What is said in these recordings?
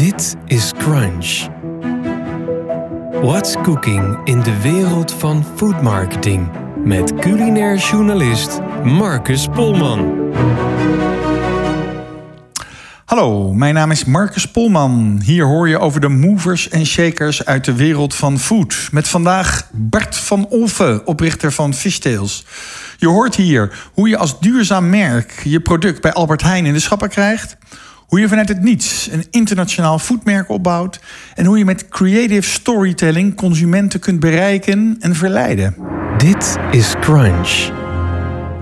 Dit is Crunch. What's cooking in de wereld van food marketing? Met culinair journalist Marcus Polman. Hallo, mijn naam is Marcus Polman. Hier hoor je over de movers en shakers uit de wereld van food. Met vandaag Bart van Olven, oprichter van Fishtails. Je hoort hier hoe je als duurzaam merk je product bij Albert Heijn in de schappen krijgt. Hoe je vanuit het niets een internationaal foodmerk opbouwt. En hoe je met creative storytelling consumenten kunt bereiken en verleiden. Dit is Crunch.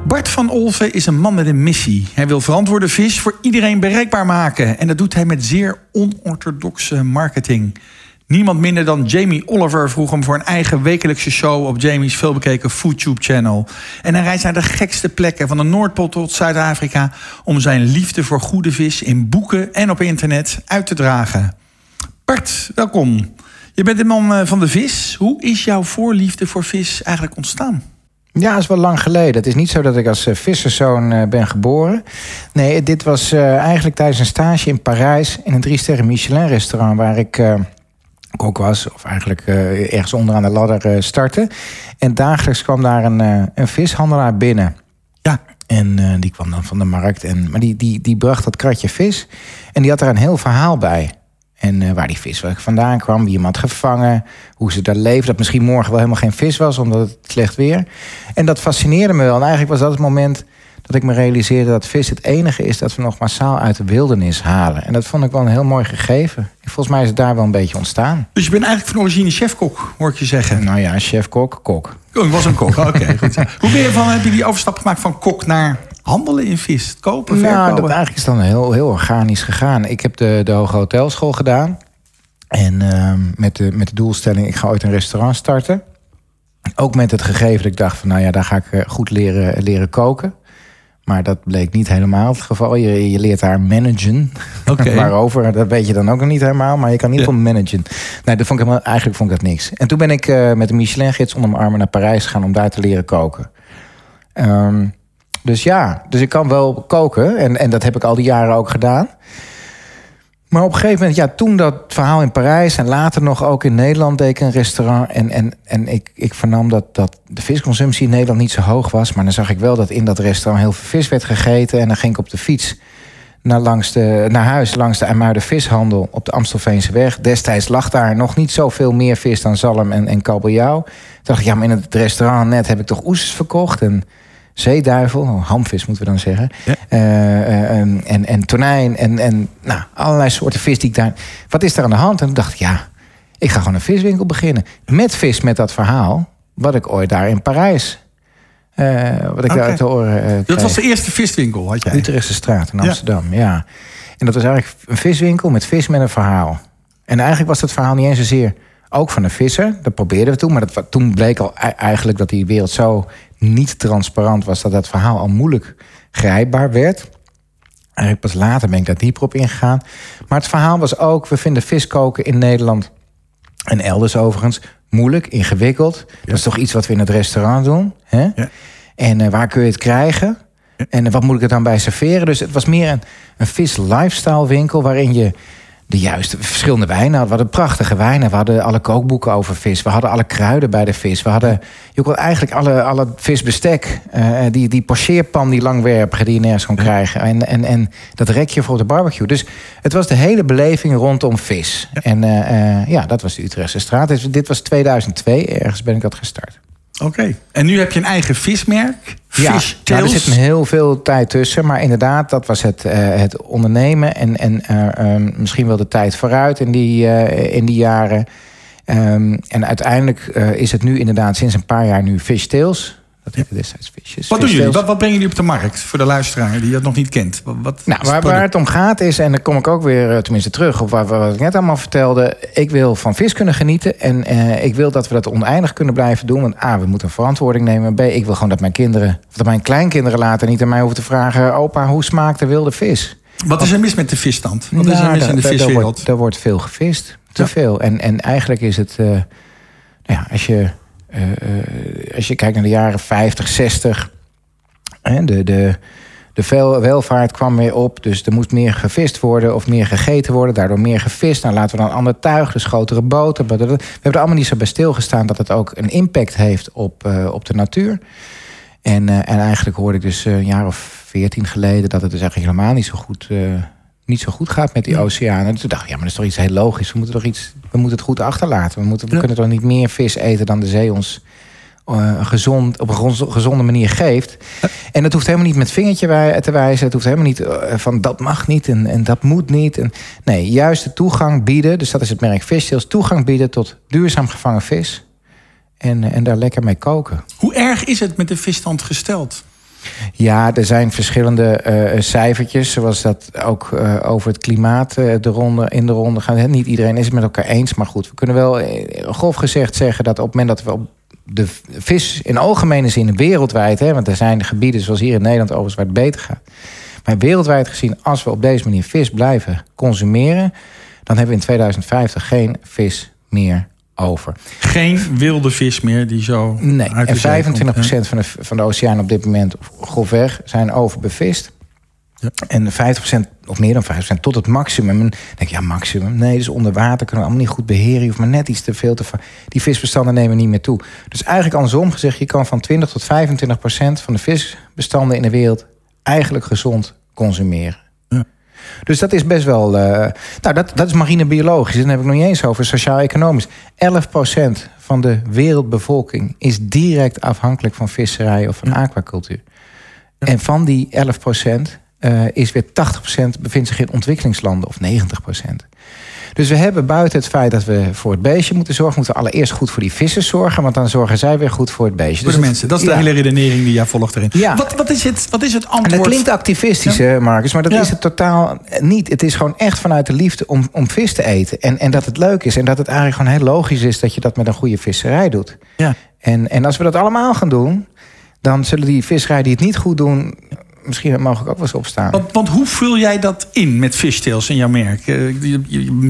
Bart van Olven is een man met een missie. Hij wil verantwoorde vis voor iedereen bereikbaar maken. En dat doet hij met zeer onorthodoxe marketing. Niemand minder dan Jamie Oliver vroeg hem voor een eigen wekelijkse show op Jamie's veelbekeken FoodTube channel. En hij reist naar de gekste plekken, van de Noordpool tot Zuid-Afrika, om zijn liefde voor goede vis in boeken en op internet uit te dragen. Bart, welkom. Je bent de man eh, van de vis. Hoe is jouw voorliefde voor vis eigenlijk ontstaan? Ja, dat is wel lang geleden. Het is niet zo dat ik als uh, visserszoon uh, ben geboren. Nee, dit was eigenlijk tijdens een stage in Parijs... in een drie-sterren Michelin-restaurant... waar ik kok was, of eigenlijk ergens onderaan de ladder startte. En dagelijks kwam daar een, een vishandelaar binnen. Ja. En die kwam dan van de markt. En, maar die, die, die bracht dat kratje vis. En die had daar een heel verhaal bij. En uh, waar die vis vandaan kwam, wie hem had gevangen, hoe ze daar leefden. Dat misschien morgen wel helemaal geen vis was, omdat het slecht weer. En dat fascineerde me wel. En eigenlijk was dat het moment dat ik me realiseerde dat vis het enige is dat we nog massaal uit de wildernis halen. En dat vond ik wel een heel mooi gegeven. volgens mij is het daar wel een beetje ontstaan. Dus je bent eigenlijk van origine chefkok, hoor ik je zeggen. Nou ja, chef-kok, kok. Oh, ik was een kok, oké. goed. Hoe ben je van, heb je die overstap gemaakt van kok naar handelen in vis? Kopen, verkopen? Nou, dat eigenlijk is dan heel, heel organisch gegaan. Ik heb de, de Hoge Hotelschool gedaan. En uh, met, de, met de doelstelling, ik ga ooit een restaurant starten. Ook met het gegeven dat ik dacht van, nou ja, daar ga ik eh, goed leren, leren koken. Maar dat bleek niet helemaal het geval. Je, je leert daar managen. Okay. Waarover, dat weet je dan ook nog niet helemaal. Maar je kan niet van managen. Nee, dat vond ik helemaal, eigenlijk vond ik dat niks. En toen ben ik uh, met de Michelin-gids onder mijn armen naar Parijs gegaan... om daar te leren koken. Um, dus ja, dus ik kan wel koken. En, en dat heb ik al die jaren ook gedaan. Maar op een gegeven moment, ja, toen dat verhaal in Parijs en later nog ook in Nederland deed ik een restaurant. En, en, en ik, ik vernam dat, dat de visconsumptie in Nederland niet zo hoog was. Maar dan zag ik wel dat in dat restaurant heel veel vis werd gegeten. En dan ging ik op de fiets naar, langs de, naar huis langs de IJmuiden vishandel op de Amstelveense weg. Destijds lag daar nog niet zoveel meer vis dan zalm en, en kabeljauw. Toen dacht ik, ja, maar in het restaurant net heb ik toch oesters verkocht. En zeeduivel, hamvis moeten we dan zeggen. Uh, en, en tonijn en, en nou, allerlei soorten vis die ik daar. Wat is er aan de hand? En toen dacht ik, ja, ik ga gewoon een viswinkel beginnen. Met vis, met dat verhaal. Wat ik ooit daar in Parijs. Uh, wat ik daar te horen. dat was de eerste viswinkel, had jij? Utrechtse straat in Amsterdam, ja. ja. En dat was eigenlijk een viswinkel met vis met een verhaal. En eigenlijk was dat verhaal niet eens zozeer ook van een visser. Dat probeerden we toen. Maar dat, toen bleek al eigenlijk dat die wereld zo niet transparant was... dat dat verhaal al moeilijk grijpbaar werd. Eigenlijk pas later ben ik daar dieper op ingegaan. Maar het verhaal was ook... we vinden vis koken in Nederland en elders overigens moeilijk, ingewikkeld. Dat is toch iets wat we in het restaurant doen. Hè? Ja. En uh, waar kun je het krijgen? En wat moet ik er dan bij serveren? Dus het was meer een, een vis lifestyle winkel... waarin je de juiste verschillende wijnen hadden. We hadden prachtige wijnen. We hadden alle kookboeken over vis. We hadden alle kruiden bij de vis. We hadden je kon eigenlijk alle, alle visbestek. Uh, die, die pocheerpan, die langwerpige die je nergens kon krijgen. En, en, en dat rekje voor de barbecue. Dus het was de hele beleving rondom vis. En uh, ja, dat was de Utrechtse straat. Dus dit was 2002. Ergens ben ik dat gestart. Oké. En nu heb je een eigen vismerk? Ja, nou, er zit heel veel tijd tussen. Maar inderdaad, dat was het, uh, het ondernemen. En, en uh, um, misschien wel de tijd vooruit in die, uh, in die jaren. Um, en uiteindelijk is het nu inderdaad sinds een paar jaar nu Fish Tales. Dat heette destijds Fishes. Wat doen jullie? Wat, wat brengen jullie op de markt voor de luisteraar die dat nog niet kent? Wat, nou, waar, waar, het om gaat is, en dan kom ik ook weer tenminste terug op wat, wat ik net allemaal vertelde. Ik wil van vis kunnen genieten. En uh, ik wil dat we dat oneindig kunnen blijven doen. Want A, we moeten verantwoording nemen. B, ik wil gewoon dat mijn kinderen, of dat mijn kleinkinderen later niet aan mij hoeven te vragen: opa, hoe smaakt de wilde vis? Wat is er mis met de visstand? Wat nou, is er mis in de viswereld? Er wordt, er wordt veel gevist. Te ja. veel. En, en eigenlijk is het, uh, nou ja, als je als je kijkt naar de jaren 50, 60, hè, de, de, De welvaart kwam weer op, dus er moest meer gevist worden of meer gegeten worden. Daardoor meer gevist. Nou, laten we dan ander tuig, dus grotere boten. We hebben er allemaal niet zo bij stilgestaan dat het ook een impact heeft op, uh, op de natuur. En, en eigenlijk hoorde ik dus een jaar of veertien geleden dat het dus eigenlijk helemaal niet zo goed, niet zo goed gaat met die oceanen. En toen dacht ik, ja, maar dat is toch iets heel logisch. We moeten toch iets, we moeten het goed achterlaten. We, moeten, we kunnen toch niet meer vis eten dan de zee ons uh, gezond, op een gezonde manier geeft. En dat hoeft helemaal niet met vingertje te wijzen. Het hoeft helemaal niet uh, van dat mag niet en, en dat moet niet. En, nee, juist de toegang bieden. Dus dat is het merk Fishtails. Toegang bieden tot duurzaam gevangen vis. En, en daar lekker mee koken. Hoe erg is het met de visstand gesteld? Ja, er zijn verschillende uh, cijfertjes, zoals dat ook uh, over het klimaat uh, de ronde, in de ronde gaan. Niet iedereen is het met elkaar eens, maar goed, we kunnen wel grof gezegd zeggen dat op het moment dat we op de vis in algemene zin wereldwijd, hè, want er zijn gebieden zoals hier in Nederland overigens waar het beter gaat. Maar wereldwijd gezien, als we op deze manier vis blijven consumeren, dan hebben we in 2050 geen vis meer over. Geen wilde vis meer die zo. Nee, en 25% van de, van de oceaan op dit moment grofweg zijn overbevist. Ja. En 50% of meer dan 50% tot het maximum. En denk ik, ja, maximum. Nee, dus onder water kunnen we allemaal niet goed beheren. Je hoeft maar net iets te veel te. Die visbestanden nemen niet meer toe. Dus eigenlijk andersom gezegd, je kan van 20 tot 25% van de visbestanden in de wereld eigenlijk gezond consumeren. Dus dat is best wel. Uh, nou, dat, dat is marinebiologisch. Dan heb ik nog niet eens over sociaal-economisch. 11% van de wereldbevolking is direct afhankelijk van visserij of van aquacultuur. Ja. En van die 11% uh, is weer 80% bevindt zich in ontwikkelingslanden of 90%. Dus we hebben buiten het feit dat we voor het beestje moeten zorgen, moeten we allereerst goed voor die vissers zorgen, want dan zorgen zij weer goed voor het beestje. Voor dus de mensen, dat is de hele redenering die jij volgt erin. Ja. Wat, wat, is het, wat is het antwoord? En dat klinkt activistisch, ja. Marcus, maar dat is het totaal niet. Het is gewoon echt vanuit de liefde om, om vis te eten. En, en dat het leuk is en dat het eigenlijk gewoon heel logisch is dat je dat met een goede visserij doet. Ja. En, en als we dat allemaal gaan doen, dan zullen die visserij die het niet goed doen misschien mag ik ook wel eens opstaan. Want, want, hoe vul jij dat in met fishtails in jouw merk? Eh, je,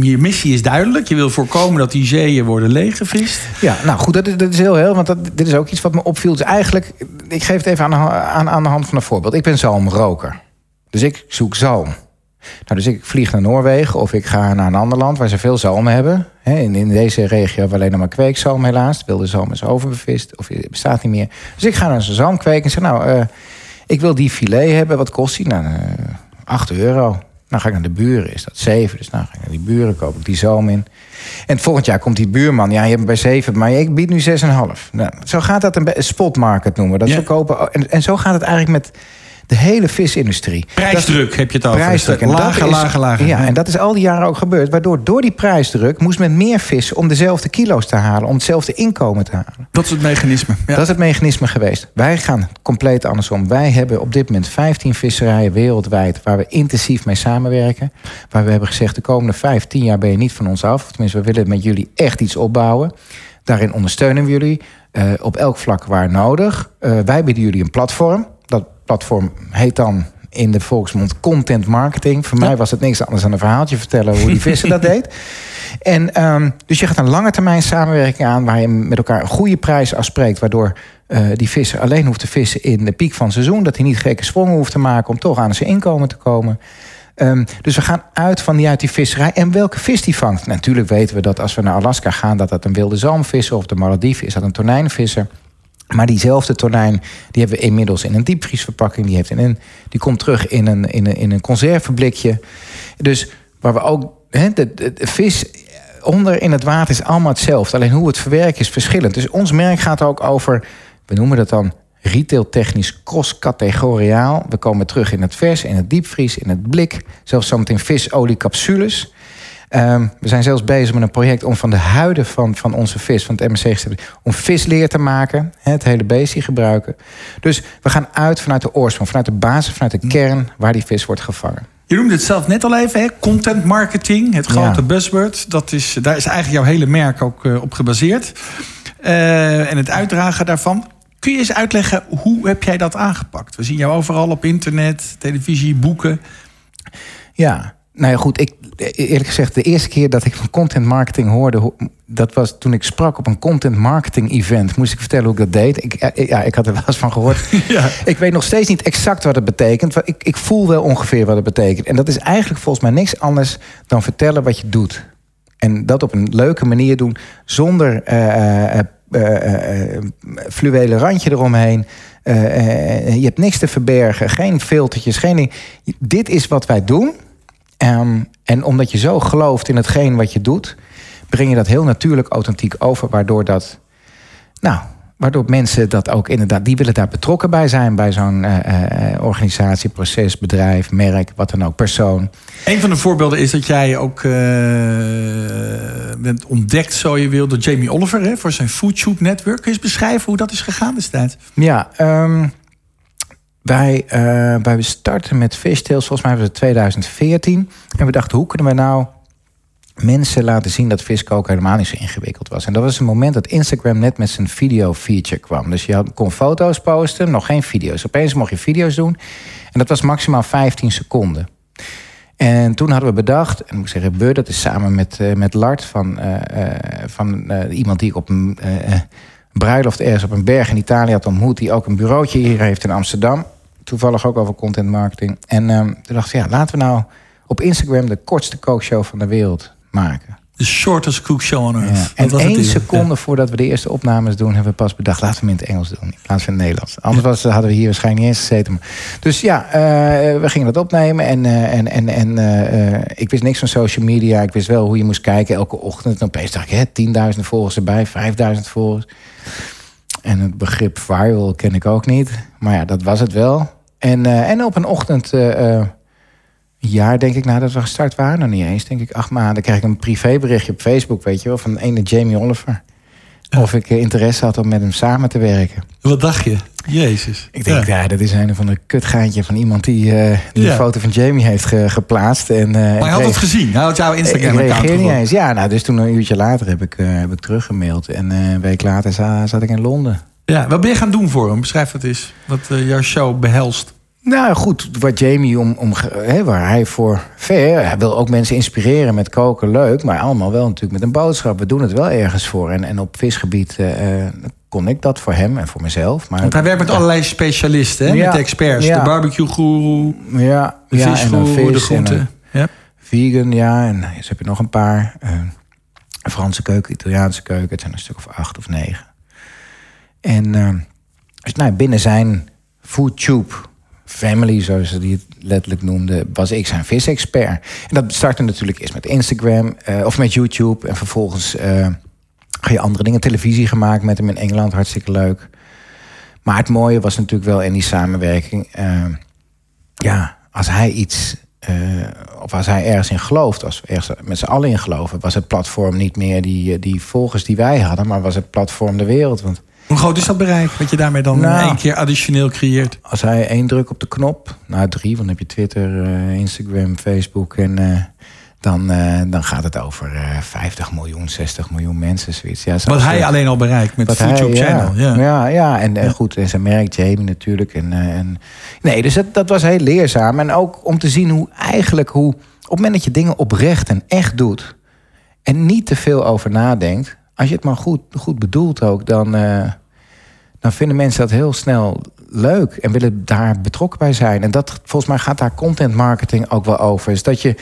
je, missie is duidelijk. Je wil voorkomen dat die zeeën worden leeggevist. Ja, nou goed, dat is, dat is heel heel. Want dat, dit is ook iets wat me opviel. Dus eigenlijk, ik geef het even aan de, aan, aan de hand van een voorbeeld. Ik ben zalmroker. Dus ik zoek zalm. Nou, dus ik vlieg naar Noorwegen of ik ga naar een ander land waar ze veel zalm hebben. In, in deze regio hebben we alleen nog maar kweekzalm helaas. De wilde zalm is overbevist of bestaat niet meer. Dus ik ga naar zo'n zalmkweek en zeg nou... Uh, ik wil die filet hebben. Wat kost die? Nou, uh, eh, 8 euro. Dan ga ik naar de buren, is dat 7. Dus nou ga ik naar die buren, koop ik die zalm in. En volgend jaar komt die buurman. Ja, je hebt bij 7, maar ik bied nu 6,5. Nou, zo gaat dat een spotmarket noemen. Dat ja. kopen. En, en zo gaat het eigenlijk met de hele visindustrie. Prijsdruk heb je het over. Prijsdruk. En lager, is, lager, lager. Ja, en dat is al die jaren ook gebeurd. Waardoor door die prijsdruk moest men meer vissen om dezelfde kilo's te halen. Om hetzelfde inkomen te halen. Dat is het mechanisme. Ja. Dat is het mechanisme geweest. Wij gaan compleet andersom. Wij hebben op dit moment 15 visserijen wereldwijd waar we intensief mee samenwerken. Waar we hebben gezegd de komende 15 jaar ben je niet van ons af. Tenminste, we willen met jullie echt iets opbouwen. Daarin ondersteunen we jullie. Uh, op elk vlak waar nodig. Uh, wij bieden jullie een platform platform heet dan in de volksmond content marketing. Voor mij was het niks anders dan een verhaaltje vertellen hoe die vissen dat deed. En um, dus je gaat een lange termijn samenwerking aan waar je met elkaar een goede prijs afspreekt, waardoor uh, die visser alleen hoeft te vissen in de piek van het seizoen, dat hij niet gekke sprongen hoeft te maken om toch aan zijn inkomen te komen. Um, dus we gaan uit van die uit die visserij. En welke vis die vangt? Natuurlijk weten we dat als we naar Alaska gaan, dat dat een wilde zalmvisser of de Malediven is dat een tonijnvisser. Maar diezelfde tonijn die hebben we inmiddels in een diepvriesverpakking. Die, heeft in die komt terug in een, in een, in een conserveblikje. Dus waar we ook. De, vis onder in het water is allemaal hetzelfde. Alleen hoe het verwerken is verschillend. Dus ons merk gaat ook over. We noemen dat dan retailtechnisch cross-categoriaal. We komen terug in het vers, in het diepvries, in het blik. Zelfs zometeen visoliecapsules. Um, we zijn zelfs bezig met een project om van de huiden van, van onze vis, van het MSC, om visleer te maken. Het hele beestje gebruiken. Dus we gaan uit vanuit de oorsprong, vanuit de basis, vanuit de kern waar die vis wordt gevangen. Je noemde het zelf net al even, hè? content marketing, het grote ja. buzzword. Dat is, daar is eigenlijk jouw hele merk ook uh, op gebaseerd. Uh, en het uitdragen daarvan. Kun je eens uitleggen, hoe heb jij dat aangepakt? We zien jou overal op internet, televisie, boeken. Ja, nou ja, goed. Ik, eerlijk gezegd, de eerste keer dat ik van content marketing hoorde, ho- dat was toen ik sprak op een content marketing event. Moest ik vertellen hoe ik dat deed? Ik, eh, ja, ik had er wel eens van gehoord. Ja. Ik weet nog steeds niet exact wat het betekent. maar Ik, ik voel wel ongeveer wat het betekent. En dat is eigenlijk volgens mij niks anders dan vertellen wat je doet. En dat op een leuke manier doen, zonder eh, eh, eh, eh, fluwelen randje eromheen. Eh, eh, je hebt niks te verbergen, geen filtertjes, geen. Dit is wat wij doen. Ehm, en omdat je zo gelooft in hetgeen wat je doet, breng je dat heel natuurlijk authentiek over, waardoor dat, nou, waardoor mensen dat ook inderdaad, die willen daar betrokken bij zijn, bij zo'n eh, eh, organisatie, proces, bedrijf, merk, wat dan ook, persoon. Een van de voorbeelden is dat jij ook eh, bent ontdekt, zo je wil, door Jamie Oliver hè, voor zijn FoodTube Network. Kun je eens beschrijven hoe dat is gegaan destijds? Ja, ehm, wij, eh, wij starten met Fishtails, volgens mij was het 2014. En we dachten, hoe kunnen we nou mensen laten zien dat viskoken helemaal niet zo ingewikkeld was. En dat was een moment dat Instagram net met zijn video feature kwam. Dus je kon foto's posten, nog geen video's. Opeens mocht je video's doen. En dat was maximaal 15 seconden. En toen hadden we bedacht, en ik moet zeggen, Beur, dat is samen met, eh, met Lart van, eh, van iemand die ik op een bruiloft ergens op een berg in Italië had ontmoet, die ook een bureautje hier heeft in Amsterdam. Toevallig ook over content marketing. En ehm, toen dacht ik, ja, laten we nou op Instagram de kortste kookshow van de wereld maken. De shortest cook show on earth. Ja. En één seconde voordat we de eerste opnames doen, hebben we pas bedacht, laten we hem in het Engels doen in plaats van in het Nederlands. Anders was, hadden we hier waarschijnlijk niet eens gezeten. Dus ja, eh, we gingen dat opnemen en, eh, en, en, en eh, ik wist niks van social media. Ik wist wel hoe je moest kijken elke ochtend. En opeens dacht ik, hè, 10.000 volgers erbij, 5.000 volgers. En het begrip viral ken ik ook niet. Maar ja, dat was het wel. En, en op een ochtend, een jaar denk ik nadat we gestart waren, nog niet eens, denk ik acht maanden, kreeg ik een privéberichtje op Facebook, weet je wel, van ene Jamie Oliver. Of ik eh, interesse had om met hem samen te werken. Wat dacht je? Jezus. Ik denk, ja. dat is een of ander kutgeintje van iemand die, eh, die Ja. een foto van Jamie heeft ge- geplaatst. En, eh, Maar hij had het gezien. Hij had jouw ik Instagram-account niet eens. Ja, nou, dus toen een uurtje later heb ik, heb ik teruggemaild. En een week later za- zat ik in Londen. Ja, wat ben je gaan doen voor hem? Beschrijf dat eens. Wat jouw show behelst. Nou goed, wat Jamie om, om waar hij voor ver, hij wil ook mensen inspireren met koken, leuk, maar allemaal wel natuurlijk met een boodschap. We doen het wel ergens voor. En, en op visgebied eh, eh, kon ik dat voor hem en voor mezelf. Maar Want hij werkt met allerlei specialisten, hè? Ja. met experts. Ja. De barbecue-guru, ja, de ja, de vis en, groenten. Ja. vegan, ja, en nou, dus heb je nog een paar. eh, Franse keuken, Italiaanse keuken, het zijn een stuk of acht of negen. En eh, dus, nou, binnen zijn foodtube family, zoals ze die het letterlijk noemden, was ik zijn visexpert. En dat startte natuurlijk eerst met Instagram eh, of met YouTube. En vervolgens eh, ga je andere dingen, televisie gemaakt met hem in Engeland, hartstikke leuk. Maar het mooie was natuurlijk wel in die samenwerking. eh, ja, als hij iets, of als hij ergens in gelooft, als we ergens met z'n allen in geloven, was het platform niet meer die, die volgers die wij hadden, maar was het platform de wereld. Want Hoe groot is dat bereik? Wat je daarmee dan Nou. in één keer additioneel creëert? als hij één druk op de knop, nou drie, want dan heb je Twitter, eh, Instagram, Facebook en eh, dan, eh, dan gaat het over eh 50 miljoen, 60 miljoen mensen, zoiets. Ja, Wat hij alleen al bereikt met wat YouTube hij- Channel. Ja. Ja, ja, en, en goed, en zijn merk Jamie natuurlijk. En, en, nee, dus dat, dat was heel leerzaam. En ook om te zien hoe eigenlijk, hoe, op het moment dat je dingen oprecht en echt doet... en niet te veel over nadenkt... als je het maar goed, goed bedoelt ook, dan, eh, dan vinden mensen dat heel snel leuk... en willen daar betrokken bij zijn. En dat, volgens mij gaat daar content marketing ook wel over. Is dat je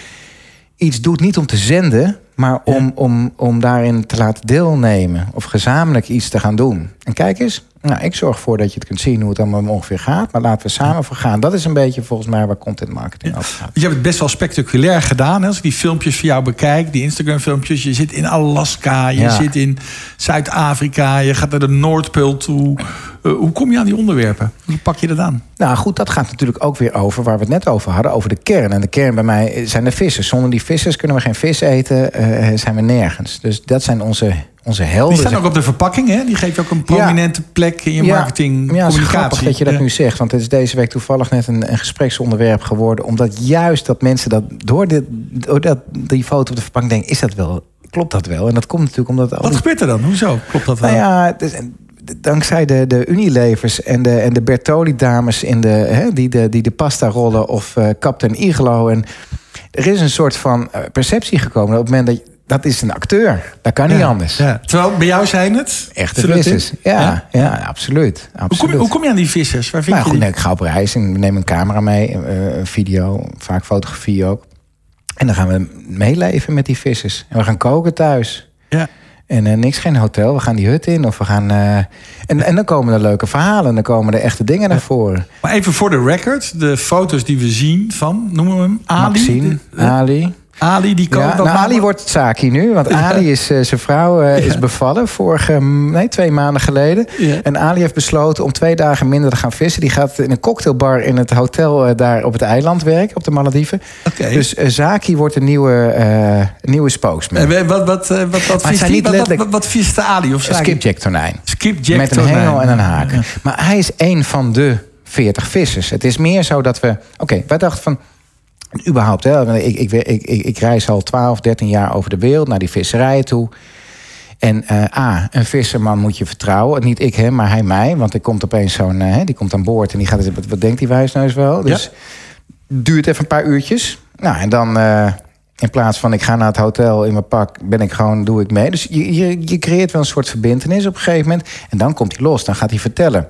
iets doet niet om te zenden, maar om, om, om daarin te laten deelnemen. Of gezamenlijk iets te gaan doen. En kijk eens, nou, ik zorg ervoor dat je het kunt zien hoe het allemaal ongeveer gaat. Maar laten we samen voor gaan. Dat is een beetje volgens mij waar content marketing over gaat. Je hebt het best wel spectaculair gedaan. Hè? Als ik die filmpjes van jou bekijk, die Instagram-filmpjes. Je zit in Alaska, je Ja. zit in Zuid-Afrika, je gaat naar de Noordpool toe. Eh, hoe kom je aan die onderwerpen? Hoe pak je dat aan? Nou goed, dat gaat natuurlijk ook weer over waar we het net over hadden. Over de kern. En de kern bij mij zijn de vissers. Zonder die vissers kunnen we geen vis eten. eh, zijn we nergens. Dus dat zijn onze, onze helden. Die staan ook op de verpakking, hè? Die geef je ook een prominente plek in je marketing, Ja, het is grappig dat je dat Ja. nu zegt. Want het is deze week toevallig net een, een gespreksonderwerp geworden. Omdat juist dat mensen dat door, dit, door dat, die foto op de verpakking denken... is dat wel, klopt dat wel? En dat komt natuurlijk omdat... Wat die- gebeurt er dan? Hoezo? Klopt dat wel? nou ja, dus, dankzij de, de Unilevers en de, en de Bertoli-dames... In de, hè, die, de, die de pasta rollen of eh Captain Iglo... En, er is een soort van eh, perceptie gekomen op het moment dat dat is een acteur. Dat kan niet Ja, anders. Ja. Terwijl bij jou zijn het? Echte vissers. Ja, ja? absoluut. Hoe, kom, absoluut. je- hoe kom je aan die vissers? Waar vind Nou je goed, die? nee, ik ga op reis en we nemen een camera mee, eh, een video, vaak fotografie ook. En dan gaan we meeleven met die vissers. En we gaan koken thuis. Ja. En eh, niks, geen hotel. We gaan die hut in of we gaan. eh, en, en dan komen er leuke verhalen. Dan komen er echte dingen naar voren. Maar even voor de record. De foto's die we zien van, noemen we hem? Ali? Maxine, de- Ali. Ali, die. Ja, wat nou, maakt- Ali wordt Saki nu. Want Ali is eh, zijn vrouw eh, is bevallen vorige, mm, nee, twee maanden geleden. Ja. En Ali heeft besloten om twee dagen minder te gaan vissen. Die gaat in een cocktailbar in het hotel eh, daar op het eiland werken, op de Malediven. Dus Zaki wordt een nieuwe, nieuwe spokesman. En wat, wat, wat, wat, die? niet wat, Ali? Of Saki? skipjack tonijn. Skipjack Met een hengel en een haak. Ja. Maar hij is één van de 40 vissers. Het is meer zo dat we... Oké, wij dachten van... Überhaupt, hè, ik, ik, ik, ik, reis al 12, 13 jaar over de wereld... naar die visserijen toe. En eh, A, een visserman moet je vertrouwen. Niet ik hem, maar hij mij. Want er komt opeens zo'n... eh, die komt aan boord en die gaat... Wat, wat denkt die wijsneus wel? Dus duurt even een paar uurtjes. Nou, en dan... eh, in plaats van ik ga naar het hotel in mijn pak, ben ik gewoon, doe ik mee. Dus je, je, je creëert wel een soort verbindenis op een gegeven moment. En dan komt hij los, dan gaat hij vertellen.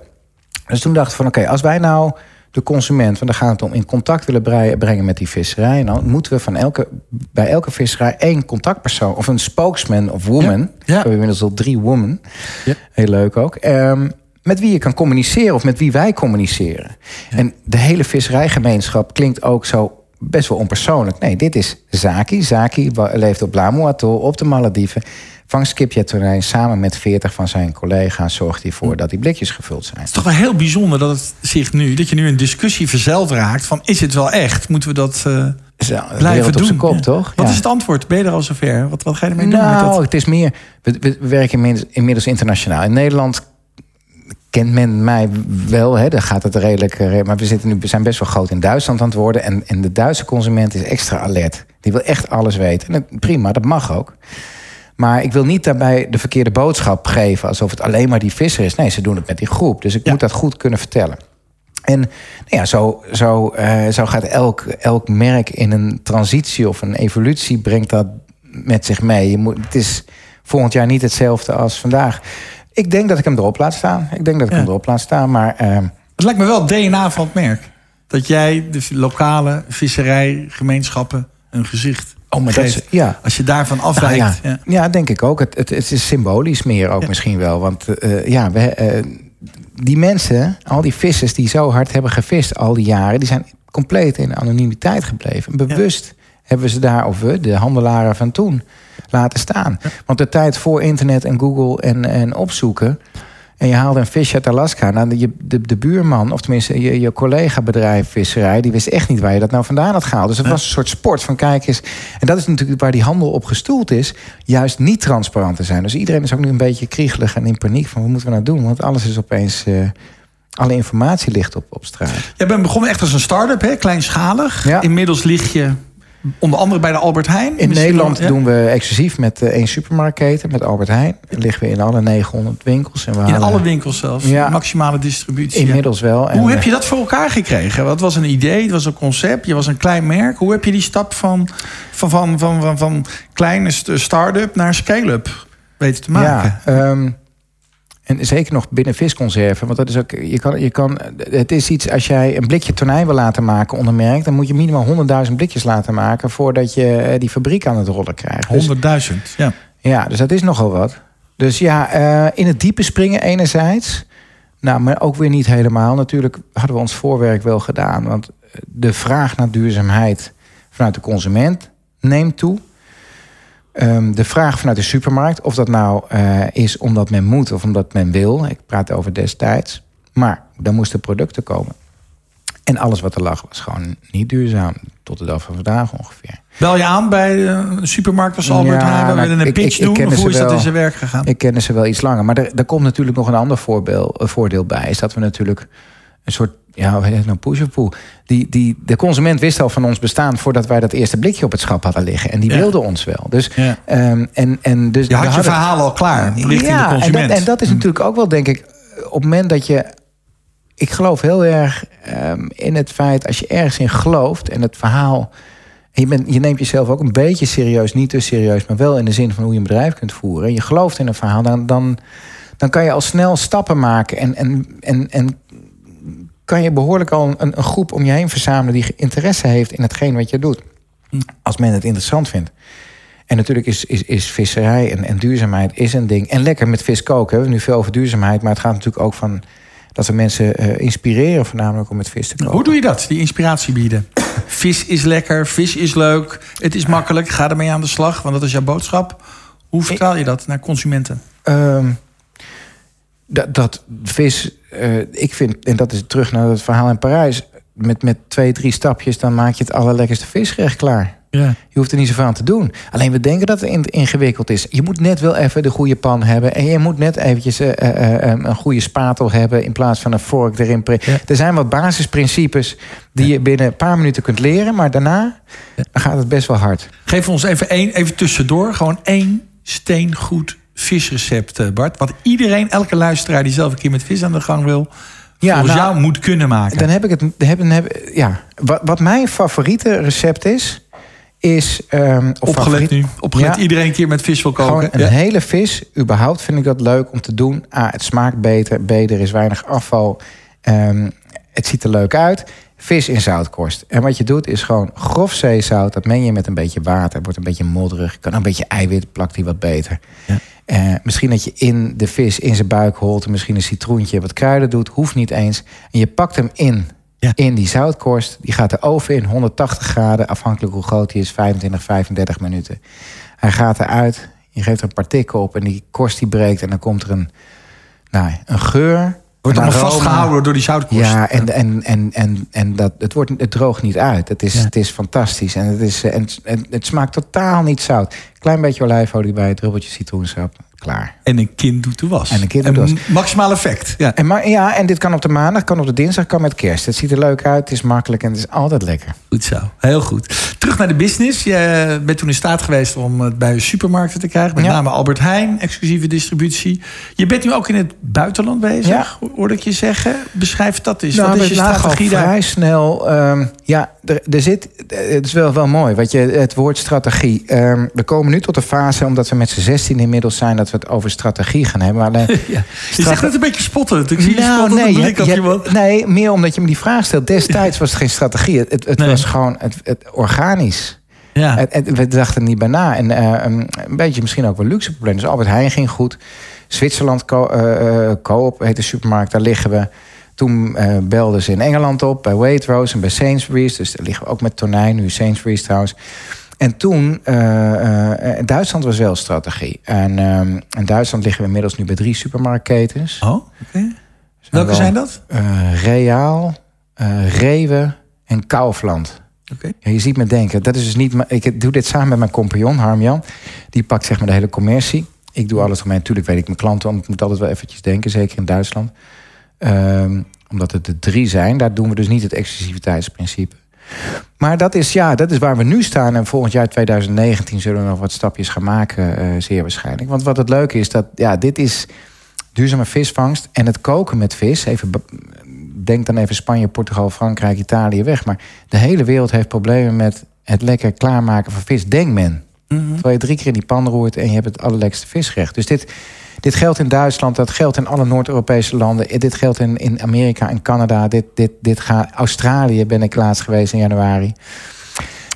Dus toen dacht ik van oké, als wij nou de consument, want dan gaat het om in contact willen brengen met die visserij, dan moeten we van elke, bij elke visserij één contactpersoon of een spokesman of woman. Ja. We hebben inmiddels al drie women. Ja. Heel leuk ook. Ehm, met wie je kan communiceren of met wie wij communiceren. En de hele visserijgemeenschap klinkt ook zo best wel onpersoonlijk. Nee, dit is Zaki. Zaki leeft op Lamu Atoll, op de Malediven. Vangt skipjatonijn samen met 40 van zijn collega's. Zorgt hij voor dat die blikjes gevuld zijn. Het is toch wel heel bijzonder dat het zich nu, dat je nu een discussie verzeld raakt van is het wel echt? Moeten we dat eh, blijven doen? op zijn kop, Ja. toch? Wat Ja. is het antwoord? Ben je er al zover? Wat, wat ga je ermee doen met Nou, het is meer. We, we we werken inmiddels, inmiddels internationaal. In Nederland kent men mij wel. Hè, daar gaat het redelijk. eh, Maar we, zitten nu, we zijn best wel groot in Duitsland aan het worden. En, en de Duitse consument is extra alert. Die wil echt alles weten. En dat, prima, dat mag ook. Maar ik wil niet daarbij de verkeerde boodschap geven. alsof het alleen maar die visser is. Nee, ze doen het met die groep. Dus ik Ja. moet dat goed kunnen vertellen. En nou ja, zo, zo, eh, zo gaat elk, elk merk in een transitie of een evolutie brengt dat met zich mee. Je moet, het is volgend jaar niet hetzelfde als vandaag. Ik denk dat ik hem erop laat staan. Ik denk dat ik Ja. hem erop laat staan. Maar eh, Het lijkt me wel DNA van het merk. Dat jij de lokale visserijgemeenschappen een gezicht oh, maar dat is, geeft. ja. Als je daarvan Nou afwijkt. ja, ja. ja. denk ik ook. Het, het, het is symbolisch meer ook misschien wel. Want eh, ja, we, eh, die mensen, al die vissers die zo hard hebben gevist al die jaren, die zijn compleet in anonimiteit gebleven. Bewust hebben ze daar, of we, de handelaren van toen, laten staan. Want de tijd voor internet en Google en, en opzoeken. En je haalde een vis uit Alaska. Nou, de, de, de buurman, of tenminste je, je collega-bedrijf visserij... die wist echt niet waar je dat nou vandaan had gehaald. Dus het was een soort sport van kijk eens. En dat is natuurlijk waar die handel op gestoeld is. Juist niet transparant te zijn. Dus iedereen is ook nu een beetje kriegelig en in paniek van... wat moeten we nou doen? Want alles is opeens... eh, alle informatie ligt op, op straat. Jij bent begonnen echt als een start-up, hè? kleinschalig. Ja. Inmiddels lig je onder andere bij de Albert Heijn. In Nederland ja. doen we exclusief met eh, één supermarktketen, met Albert Heijn. Liggen we in alle 900 winkels. En we In halen alle winkels zelfs. Ja. Maximale distributie. Inmiddels wel. En, Hoe heb eh, je dat voor elkaar gekregen? Wat was een idee? Het was een concept. Je was een klein merk. Hoe heb je die stap van, van, van, van, van, van kleine st- start-up naar scale-up weten te maken? Ja, ehm, en zeker nog binnen visconserven. Want dat is ook, je kan, je kan, het is iets, als jij een blikje tonijn wil laten maken onder merk, dan moet je minimaal 100.000 blikjes laten maken voordat je eh, die fabriek aan het rollen krijgt. Dus, 100.000. Ja. ja, dus dat is nogal wat. Dus ja, eh, in het diepe springen enerzijds. Nou, maar ook weer niet helemaal. Natuurlijk hadden we ons voorwerk wel gedaan. Want de vraag naar duurzaamheid vanuit de consument neemt toe. Ehm, de vraag vanuit de supermarkt, of dat nou eh, is omdat men moet of omdat men wil. Ik praat over destijds. Maar dan moesten producten komen. En alles wat er lag was gewoon niet duurzaam. Tot de dag van vandaag ongeveer. Bel je aan bij eh, een supermarkt als Albert Ja, Heijn? We nou, willen een pitch ik- ik doen. Of hoe is dat wel. in zijn werk gegaan? Ik ken ze wel iets langer. Maar er, er komt natuurlijk nog een ander voorbeeld, een voordeel bij. Is dat we natuurlijk een soort, ja, heet het nou, push of. Die, die, de consument wist al van ons bestaan voordat wij dat eerste blikje op het schap hadden liggen. En die Ja. wilde ons wel. Dus, Ja. ehm, en, en dus Je had je hadden- verhaal al klaar. Ja, de consument. En dat, en dat is natuurlijk ook wel, denk ik, op het moment dat je. Ik geloof heel erg ehm, in het feit, als je ergens in gelooft en het verhaal je, bent, je neemt jezelf ook een beetje serieus, niet te serieus, maar wel in de zin van hoe je een bedrijf kunt voeren. En je gelooft in een verhaal, dan, dan, dan kan je al snel stappen maken. En, en, en, en kan je behoorlijk al een, een groep om je heen verzamelen die interesse heeft in hetgeen wat je doet. Als men het interessant vindt. En natuurlijk is, is, is visserij en, en duurzaamheid is een ding. En lekker met vis koken. We hebben nu veel over duurzaamheid, maar het gaat natuurlijk ook van dat we mensen uh, inspireren, voornamelijk om met vis te koken. Hoe doe je dat, die inspiratie bieden? vis is lekker, vis is leuk, het is makkelijk, ga ermee aan de slag, want dat is jouw boodschap. Hoe vertaal je dat naar consumenten? Ehm, dat, dat vis, uh, ik vind, en dat is terug naar het verhaal in Parijs, met, met twee, drie stapjes, dan maak je het allerlekkerste visgerecht klaar. Ja. Je hoeft er niet zoveel aan te doen. Alleen we denken dat het ingewikkeld is. Je moet net wel even de goede pan hebben. En je moet net eventjes uh, uh, een goede spatel hebben... in plaats van een vork erin. Er zijn wat basisprincipes die je binnen een paar minuten kunt leren. Maar daarna dan gaat het best wel hard. Geef ons even, één, even tussendoor. Gewoon één steengoed visrecept, Bart. Wat iedereen, elke luisteraar die zelf een keer met vis aan de gang wil... Ja, volgens nou, jou moet kunnen maken. Dan heb ik het. Heb, heb, ja. wat, wat mijn favoriete recept is is... Um, opgelet nu. Opgelet iedereen een keer met vis wil koken. een hele vis, überhaupt vind ik dat leuk om te doen. Ah, het smaakt beter, beter is weinig afval. Um, het ziet er leuk uit. Vis in zoutkorst. En wat je doet is gewoon grof zeezout. Dat meng je met een beetje water. wordt een beetje modderig. Kan een beetje eiwit, plakt die wat beter. Ja. Uh, misschien dat je in de vis, in zijn buik holt... misschien een citroentje, wat kruiden doet. Hoeft niet eens. En je pakt hem in in die zoutkorst. Die gaat de oven in 180 graden, afhankelijk hoe groot die is, 25, 35 minuten. Hij gaat eruit, je geeft er een paar tikken op en die korst die breekt en dan komt er een, nou, een geur. Wordt allemaal vastgehouden door die zoutkorst. Ja, en, en, en, en, en dat, het, wordt, het droogt niet uit. Het is, het is fantastisch. En het, is, en, en het smaakt totaal niet zout. Klein beetje olijfolie bij, het druppeltje citroensap klaar. En een kind doet de was. En een kind doet de was. Maximaal effect. Ja. En, maar, ja, en dit kan op de maandag, kan op de dinsdag, kan met kerst. Het ziet er leuk uit, het is makkelijk en het is altijd lekker. Goed zo, heel goed. Terug naar de business. Je bent toen in staat geweest om het bij supermarkten te krijgen. Met name Albert Heijn, exclusieve distributie. Je bent nu ook in het buitenland bezig, ja. hoorde ik je zeggen. Beschrijf dat eens. Nou, Wat is je strategie daar? Vrij snel, um, ja, er, er, zit, het is wel, wel mooi, wat je, het woord strategie. Um, we komen nu tot de fase, omdat we met z'n 16 inmiddels zijn... dat we het over strategie gaan hebben. Maar alleen, ja. Je zegt het een beetje spottend. Ik zie nou, je nee, blik je, Nee, meer omdat je me die vraag stelt. Destijds was het geen strategie. Het, het, was gewoon het, het organisch. Ja. we dachten er niet bij na. En uh, een beetje misschien ook wel luxe probleem. Dus Albert Heijn ging goed. Zwitserland Co uh, Coop heet de supermarkt. Daar liggen we. Toen uh, belden ze in Engeland op, bij Waitrose en bij Sainsbury's. Dus daar liggen we ook met tonijn, nu Sainsbury's trouwens. En toen, uh, Duitsland was wel strategie. En in Duitsland liggen we inmiddels nu bij drie supermarktketens. Oh, oké. Welke zijn dat? Reaal, Rewe en Kaufland. Oké. Ja, je ziet me denken, dat is dus niet. Ik doe dit samen met mijn compagnon Harmjan. Die pakt zeg maar de hele commercie. Ik doe alles voor mij. Natuurlijk weet ik mijn klanten, want ik moet altijd wel eventjes denken, zeker in Duitsland. Um, omdat het er drie zijn, daar doen we dus niet het exclusiviteitsprincipe. Maar dat is, ja, dat is waar we nu staan. En volgend jaar 2019 zullen we nog wat stapjes gaan maken, uh, zeer waarschijnlijk. Want wat het leuke is, dat ja, dit is duurzame visvangst. En het koken met vis, even, denk dan even Spanje, Portugal, Frankrijk, Italië weg. Maar de hele wereld heeft problemen met het lekker klaarmaken van vis, denk men. Mm Terwijl je drie keer in die pan roert en je hebt het allerlekste visgerecht. Dus dit, dit geldt in Duitsland, dat geldt in alle Noord-Europese landen. Dit geldt in, in Amerika en Canada. Dit, dit, dit gaat, Australië ben ik laatst geweest in januari.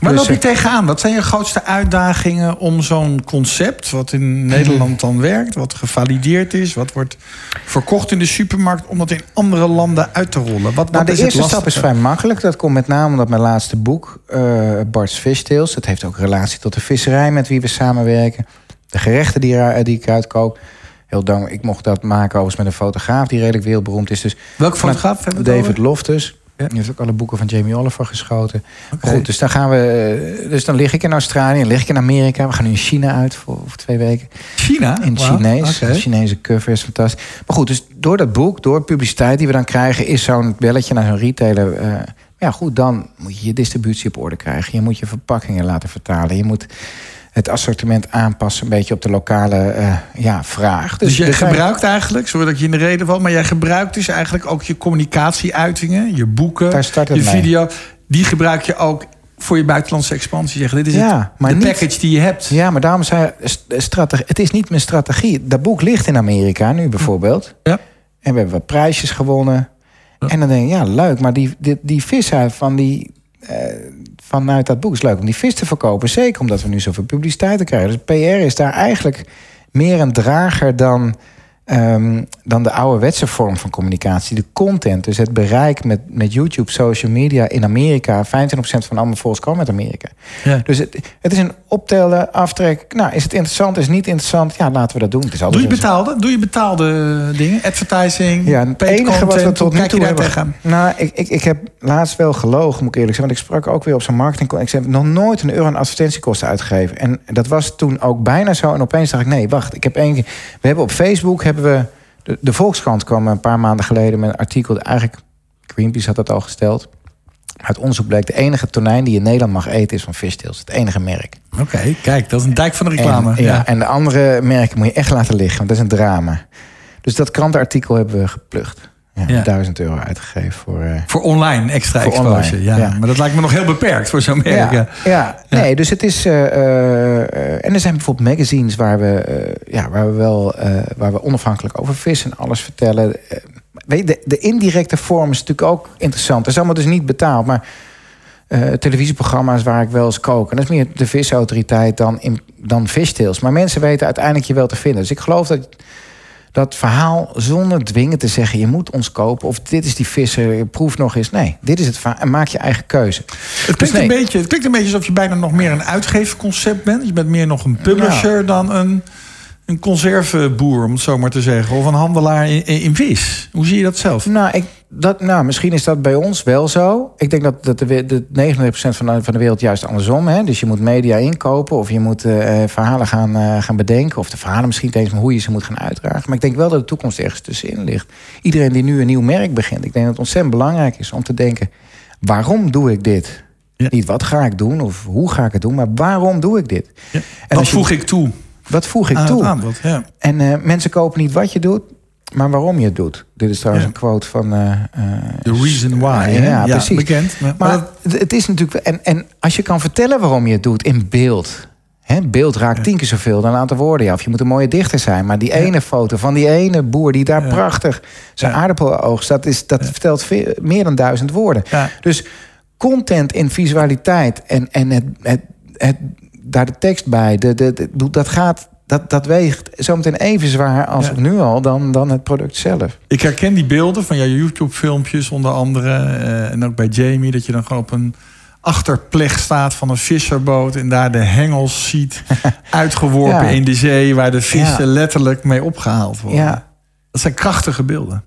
Waar dus, loop je eh, tegenaan? Wat zijn je grootste uitdagingen om zo'n concept, wat in Nederland dan werkt, wat gevalideerd is, wat wordt verkocht in de supermarkt, om dat in andere landen uit te rollen? Wat, nou, de eerste stap is vrij makkelijk. Dat komt met name omdat mijn laatste boek, uh, Bart's Fishtails, dat heeft ook relatie tot de visserij met wie we samenwerken. De gerechten die, die ik uitkoop heel dank. Ik mocht dat maken overigens met een fotograaf die redelijk wereldberoemd is. Dus Welke fotograaf hebben we David Loftus. Ja. Die heeft ook alle boeken van Jamie Oliver geschoten. Goed, dus dan gaan we. Dus dan lig ik in Australië, lig ik in Amerika. We gaan nu in China uit voor, voor twee weken. China? In Chinees. Okay. Chinese cover is fantastisch. Maar goed, dus door dat boek, door publiciteit die we dan krijgen, is zo'n belletje naar zo'n retailer. Uh, ja, goed, dan moet je je distributie op orde krijgen. Je moet je verpakkingen laten vertalen. Je moet het assortiment aanpassen, een beetje op de lokale uh, ja, vraag. Dus, dus jij gebruikt eigenlijk, sorry dat ik je in de reden val, maar jij gebruikt dus eigenlijk ook je communicatieuitingen, je boeken, je video. Die gebruik je ook voor je buitenlandse expansie zeggen. Dit is Ja, het, maar de niet- package die je hebt. Ja, maar daarom zei je, strategie, het is niet mijn strategie. Dat boek ligt in Amerika nu bijvoorbeeld. Ja. En we hebben wat prijsjes gewonnen. Ja. En dan denk ik, ja, leuk. Maar die, die, van die, eh, vanuit dat boek is leuk om die vis te verkopen. Zeker omdat we nu zoveel publiciteit krijgen. Dus PR is daar eigenlijk meer een drager dan, ehm, dan de ouderwetse vorm van communicatie. De content, dus het bereik met, met YouTube, social media in Amerika. 25% van alle volgers komen uit Amerika. Ja. Dus het, het is een optellen, aftrek. Nou, is het interessant, is het niet interessant? Ja, laten we dat doen. Het is Doe je betaalde, doe je betaalde dingen? Advertising, Ja, het enige wat we content, tot nu toe hebben... tegenaan? Nou, ik, ik, ik heb laatst wel gelogen, moet ik eerlijk zijn. Want ik sprak ook weer op zo'n marketing... Ik heb nog nooit een euro aan advertentiekosten uitgegeven. En dat was toen ook bijna zo. En opeens dacht ik, nee, wacht. Ik heb één keer... We hebben op Facebook hebben we... De, de Volkskrant kwam een paar maanden geleden met een artikel... Eigenlijk, Greenpeace had dat al gesteld. Uit onderzoek bleek de enige tonijn die je in Nederland mag eten... is van Fishtails. Het enige merk. Oké, kijk, dat is een dijk van de reclame. En, ja, ja. en de andere merken moet je echt laten liggen, want dat is een drama. Dus dat krantenartikel hebben we geplucht. Ja, Ja. 1000 euro uitgegeven voor. eh, Voor online extra Voor exposure. online, ja. ja. Maar dat lijkt me nog heel beperkt voor zo'n merk. ja, Ja. nee, dus het is. eh, eh, en er zijn bijvoorbeeld magazines waar we, ja, waar we wel waar we onafhankelijk over vis en alles vertellen. Weet je, de, de indirecte vorm is natuurlijk ook interessant. Dat is allemaal dus niet betaald, maar televisieprogramma's waar ik wel eens kook. En dat is meer de visautoriteit dan, in, dan Fishtails. Maar mensen weten uiteindelijk je wel te vinden. Dus ik geloof dat dat verhaal zonder dwingen te zeggen... je moet ons kopen of dit is die visser, proef nog eens. Nee, dit is het verhaal en maak je eigen keuze. Het, klinkt nee. een beetje, het klinkt een beetje alsof je bijna nog meer een uitgeefconcept bent. Je bent meer nog een publisher dan een, een conserveboer, om het zo maar te zeggen. Of een handelaar in, in, vis. Hoe zie je dat zelf? Nou, ik, dat, nou, misschien is dat bij ons wel zo. Ik denk dat, dat de, de 99% van de, van de wereld juist andersom. Hè? Dus je moet media inkopen of je moet eh, verhalen gaan, eh, gaan bedenken. Of de verhalen misschien eens, maar hoe je ze moet gaan uitdragen. Maar ik denk wel dat de toekomst ergens tussenin ligt. Iedereen die nu een nieuw merk begint. Ik denk dat het ontzettend belangrijk is om te denken... waarom doe ik dit? Ja. Niet wat ga ik doen of hoe ga ik het doen, maar waarom doe ik dit? Ja. En Wat je- voeg ik toe Wat voeg ik aan toe? het aanbod? Ja. En eh, mensen kopen niet wat je doet, maar waarom je het doet. Dit is trouwens Ja. een quote van... eh, The reason why. Ja, precies. Bekend. Maar, Maar dat- het- is natuurlijk... En, en als je kan vertellen waarom je het doet in beeld... Hè, beeld raakt tien keer zoveel dan een aantal woorden. Ja, of je moet een mooie dichter zijn. Maar die ene foto van die ene boer die daar prachtig zijn Ja. aardappel oogst... dat, is, dat vertelt veel, meer dan duizend woorden. Dus content in visualiteit en, en het, het, het, daar de tekst bij, de, de, de- dat gaat... Dat, dat weegt zometeen even zwaar als Ja. nu al dan, dan het product zelf. Ik herken die beelden van jouw YouTube-filmpjes onder andere. eh, en ook bij Jamie, dat je dan gewoon op een achterpleg staat van een visserboot. En daar de hengels ziet uitgeworpen Ja. in de zee. Waar de vissen Ja. letterlijk mee opgehaald worden. Ja, Dat zijn krachtige beelden.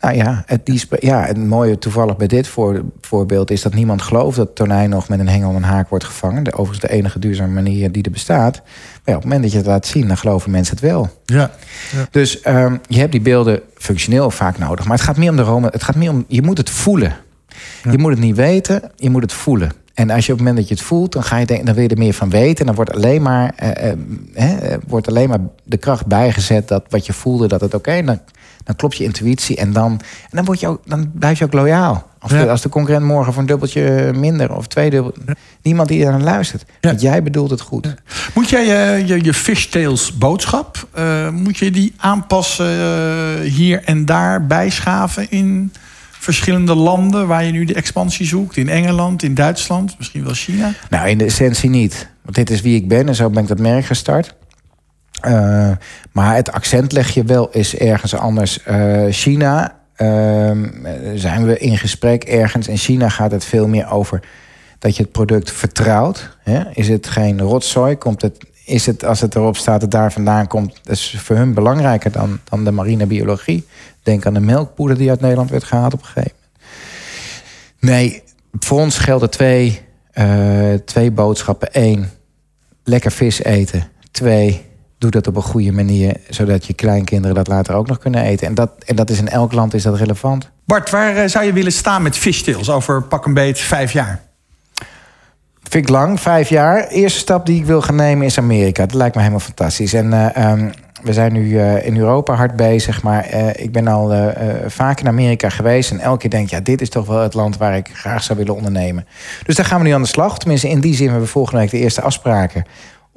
Nou ja, het, die, ja, het mooie toevallig bij dit voor, voorbeeld is dat niemand gelooft dat tonijn nog met een hengel en een haak wordt gevangen. De, overigens de enige duurzame manier die er bestaat. Maar ja, op het moment dat je het laat zien, dan geloven mensen het wel. Ja. Dus ehm, je hebt die beelden functioneel vaak nodig. Maar het gaat meer om de Rome. Het gaat meer om, je moet het voelen. Ja. Je moet het niet weten, je moet het voelen. En als je op het moment dat je het voelt, dan, ga je denken, dan wil je er meer van weten. En dan wordt alleen maar, eh, eh, eh, wordt alleen maar de kracht bijgezet dat wat je voelde, dat het oké. dan, dan klopt je intuïtie en dan, en dan, word je ook, dan blijf je ook loyaal. Als, Ja. de, als de concurrent morgen voor een dubbeltje minder of twee dubbel, niemand die er aan luistert. Ja. Want jij bedoelt het goed. Moet jij je, je, je fishtails boodschap, eh, moet je die aanpassen eh, hier en daar bijschaven in verschillende landen waar je nu de expansie zoekt? In Engeland, in Duitsland, misschien wel China? Nou, in de essentie niet. Want dit is wie ik ben en zo ben ik dat merk gestart. Eh, maar het accent leg je wel eens ergens anders. Eh, China ehm, zijn we in gesprek ergens. In China gaat het veel meer over dat je het product vertrouwt. Hè? Is het geen rotzooi? Komt het, is het, als het erop staat dat daar vandaan komt... is voor hun belangrijker dan, dan de marine biologie. Denk aan de melkpoeder die uit Nederland werd gehaald op een gegeven moment. Nee, voor ons gelden twee, eh, twee boodschappen. Eén, lekker vis eten. Twee, doe dat op een goede manier... zodat je kleinkinderen dat later ook nog kunnen eten. En dat, en dat is in elk land is dat relevant. Bart, waar eh, zou je willen staan met fishtails over pak een beet vijf jaar? Vind ik lang, vijf jaar. Eerste stap die ik wil gaan nemen is Amerika. Dat lijkt me helemaal fantastisch. En eh, ehm, we zijn nu eh, in Europa hard bezig, maar ik ben al vaak in Amerika geweest. En elke keer denk ik, ja, dit is toch wel het land waar ik graag zou willen ondernemen. Dus daar gaan we nu aan de slag. Tenminste, in die zin hebben we volgende week de eerste afspraken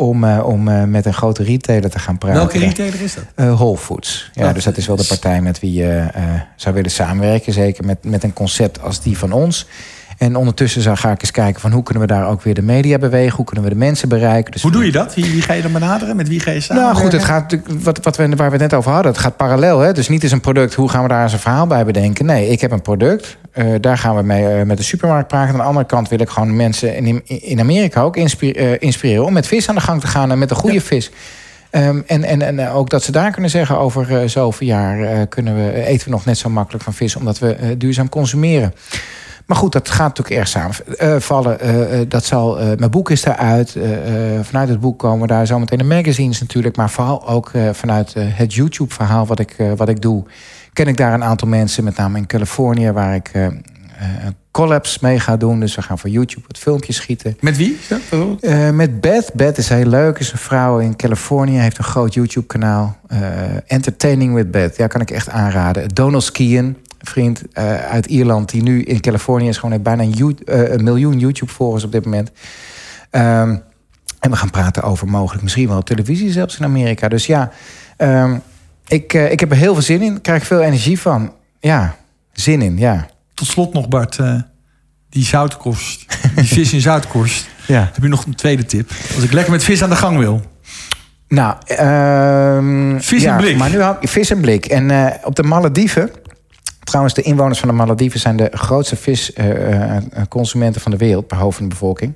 om, om met een grote retailer te gaan praten. Welke retailer is dat? Whole Foods. Ja, oh, dus dat is wel de partij met wie je zou willen samenwerken. Zeker met, met een concept als die van ons. En ondertussen ga ik eens kijken van hoe kunnen we daar ook weer de media bewegen. Hoe kunnen we de mensen bereiken. Dus hoe doe je dat? Wie, wie, ga je dan benaderen? Met wie ga je samen? Nou goed, het gaat, wat, wat we, waar we het net over hadden. Het gaat parallel. Hè? Dus niet eens een product. Hoe gaan we daar eens een verhaal bij bedenken? Nee, ik heb een product. Uh, daar gaan we mee uh, met de supermarkt praten. Aan de andere kant wil ik gewoon mensen in, in Amerika ook inspireren, uh, inspireren. Om met vis aan de gang te gaan en met een goede ja. vis. Um, en, en, en ook dat ze daar kunnen zeggen over zoveel jaar kunnen we, eten we nog net zo makkelijk van vis. Omdat we duurzaam consumeren. Maar goed, dat gaat natuurlijk erg samenvallen. Uh, uh, dat zal, uh, mijn boek is daaruit. vanuit het boek komen daar zometeen de magazines natuurlijk. Maar vooral ook vanuit het YouTube-verhaal wat, ik wat ik doe. Ken ik daar een aantal mensen, met name in Californië, waar ik collabs mee ga doen. Dus we gaan voor YouTube wat filmpjes schieten. Met wie? met Beth. Beth is heel leuk. Is een vrouw in Californië. Heeft een groot YouTube-kanaal. Entertaining with Beth. Ja, kan ik echt aanraden. Donald Skiën vriend uh, uit Ierland, die nu in Californië is, gewoon heeft bijna een, een miljoen YouTube-volgers op dit moment. Um, en we gaan praten over mogelijk misschien wel televisie zelfs in Amerika. Dus ja, um, ik, uh, ik heb er heel veel zin in. Krijg veel energie van. Ja, zin in, ja. Tot slot nog, Bart. die zoutkost, die vis in zoutkost. ja. Heb je nog een tweede tip? Als ik lekker met vis aan de gang wil. Nou, um, vis ja, en blik. Maar nu had vis en blik. En op de Malediven Trouwens, de inwoners van de Malediven zijn de grootste visconsumenten van de wereld, per hoofd van de bevolking.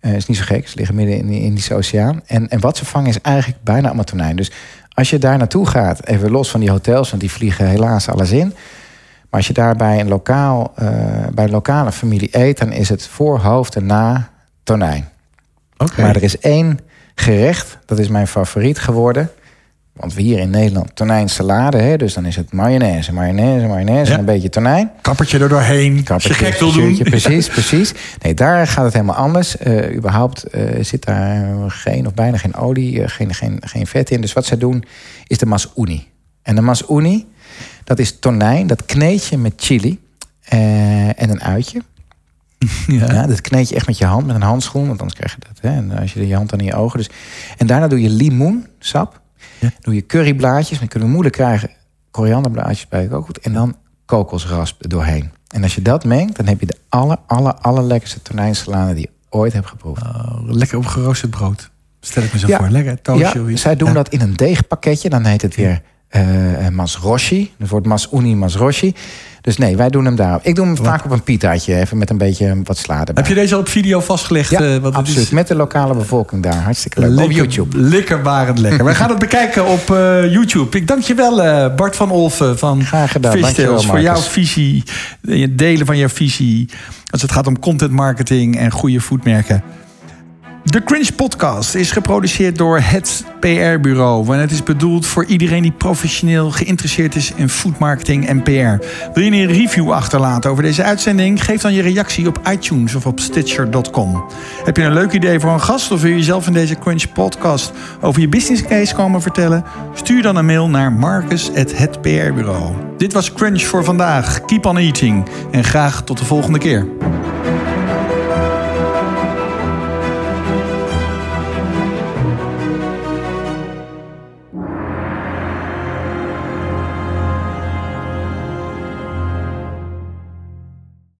Uh, is niet zo gek, ze liggen midden in de Indische Oceaan. En, en wat ze vangen is eigenlijk bijna allemaal tonijn. Dus als je daar naartoe gaat, even los van die hotels, want die vliegen helaas alles in. Maar als je daar bij een, lokaal, uh, bij een lokale familie eet, dan is het voor, hoofd en na tonijn. Okay. Maar er is één gerecht, dat is mijn favoriet geworden. Want we hier in Nederland tonijnsalade, hè, dus dan is het mayonaise, mayonaise, mayonaise en een beetje tonijn. Kappertje er doorheen, Kappertje, je gek wil doen. Precies, precies. Nee, daar gaat het helemaal anders. Uh, überhaupt uh, zit daar geen of bijna geen olie, uh, geen, geen, geen vet in. Dus wat zij doen is de masuni. En de masuni, dat is tonijn, dat kneed je met chili en een uitje. Ja. ja. dat kneed je echt met je hand, met een handschoen, want anders krijg je dat. Hè, en als je je hand dan in je ogen. Dus, en daarna doe je limoensap. Ja. Doe je curryblaadjes, dan kunnen we moeilijk krijgen. Korianderblaadjes bij ook goed. En dan kokosrasp doorheen. En als je dat mengt, dan heb je de aller, aller, allerlekkerste tonijnsalade die je ooit hebt geproefd. Oh, lekker op geroosterd brood. Stel ik me zo voor. Lekker toastje. Ja, zij doen dat in een deegpakketje. Dan heet het weer uh, masroshi. Dat wordt masuni masroshi. Dus nee, wij doen hem daar. Ik doe hem vaak op een pitaatje, even met een beetje wat sla Heb je deze al op video vastgelegd? Ja, uh, wat absoluut. Is? Met de lokale bevolking daar. Hartstikke leuk. op YouTube. Likkerbarend lekker. wij gaan het bekijken op uh, YouTube. Ik dank je wel, uh, Bart van Olven van Graag gedaan. Fishtails, voor jouw visie, het delen van jouw visie. Als het gaat om content marketing en goede foodmerken. De Cringe Podcast is geproduceerd door het PR-bureau. En het is bedoeld voor iedereen die professioneel geïnteresseerd is in foodmarketing en PR. Wil je een review achterlaten over deze uitzending? Geef dan je reactie op iTunes of op Stitcher.com. Heb je een leuk idee voor een gast of wil je zelf in deze Cringe Podcast over je business case komen vertellen? Stuur dan een mail naar marcus.hetprbureau. Dit was Cringe voor vandaag. Keep on eating en graag tot de volgende keer.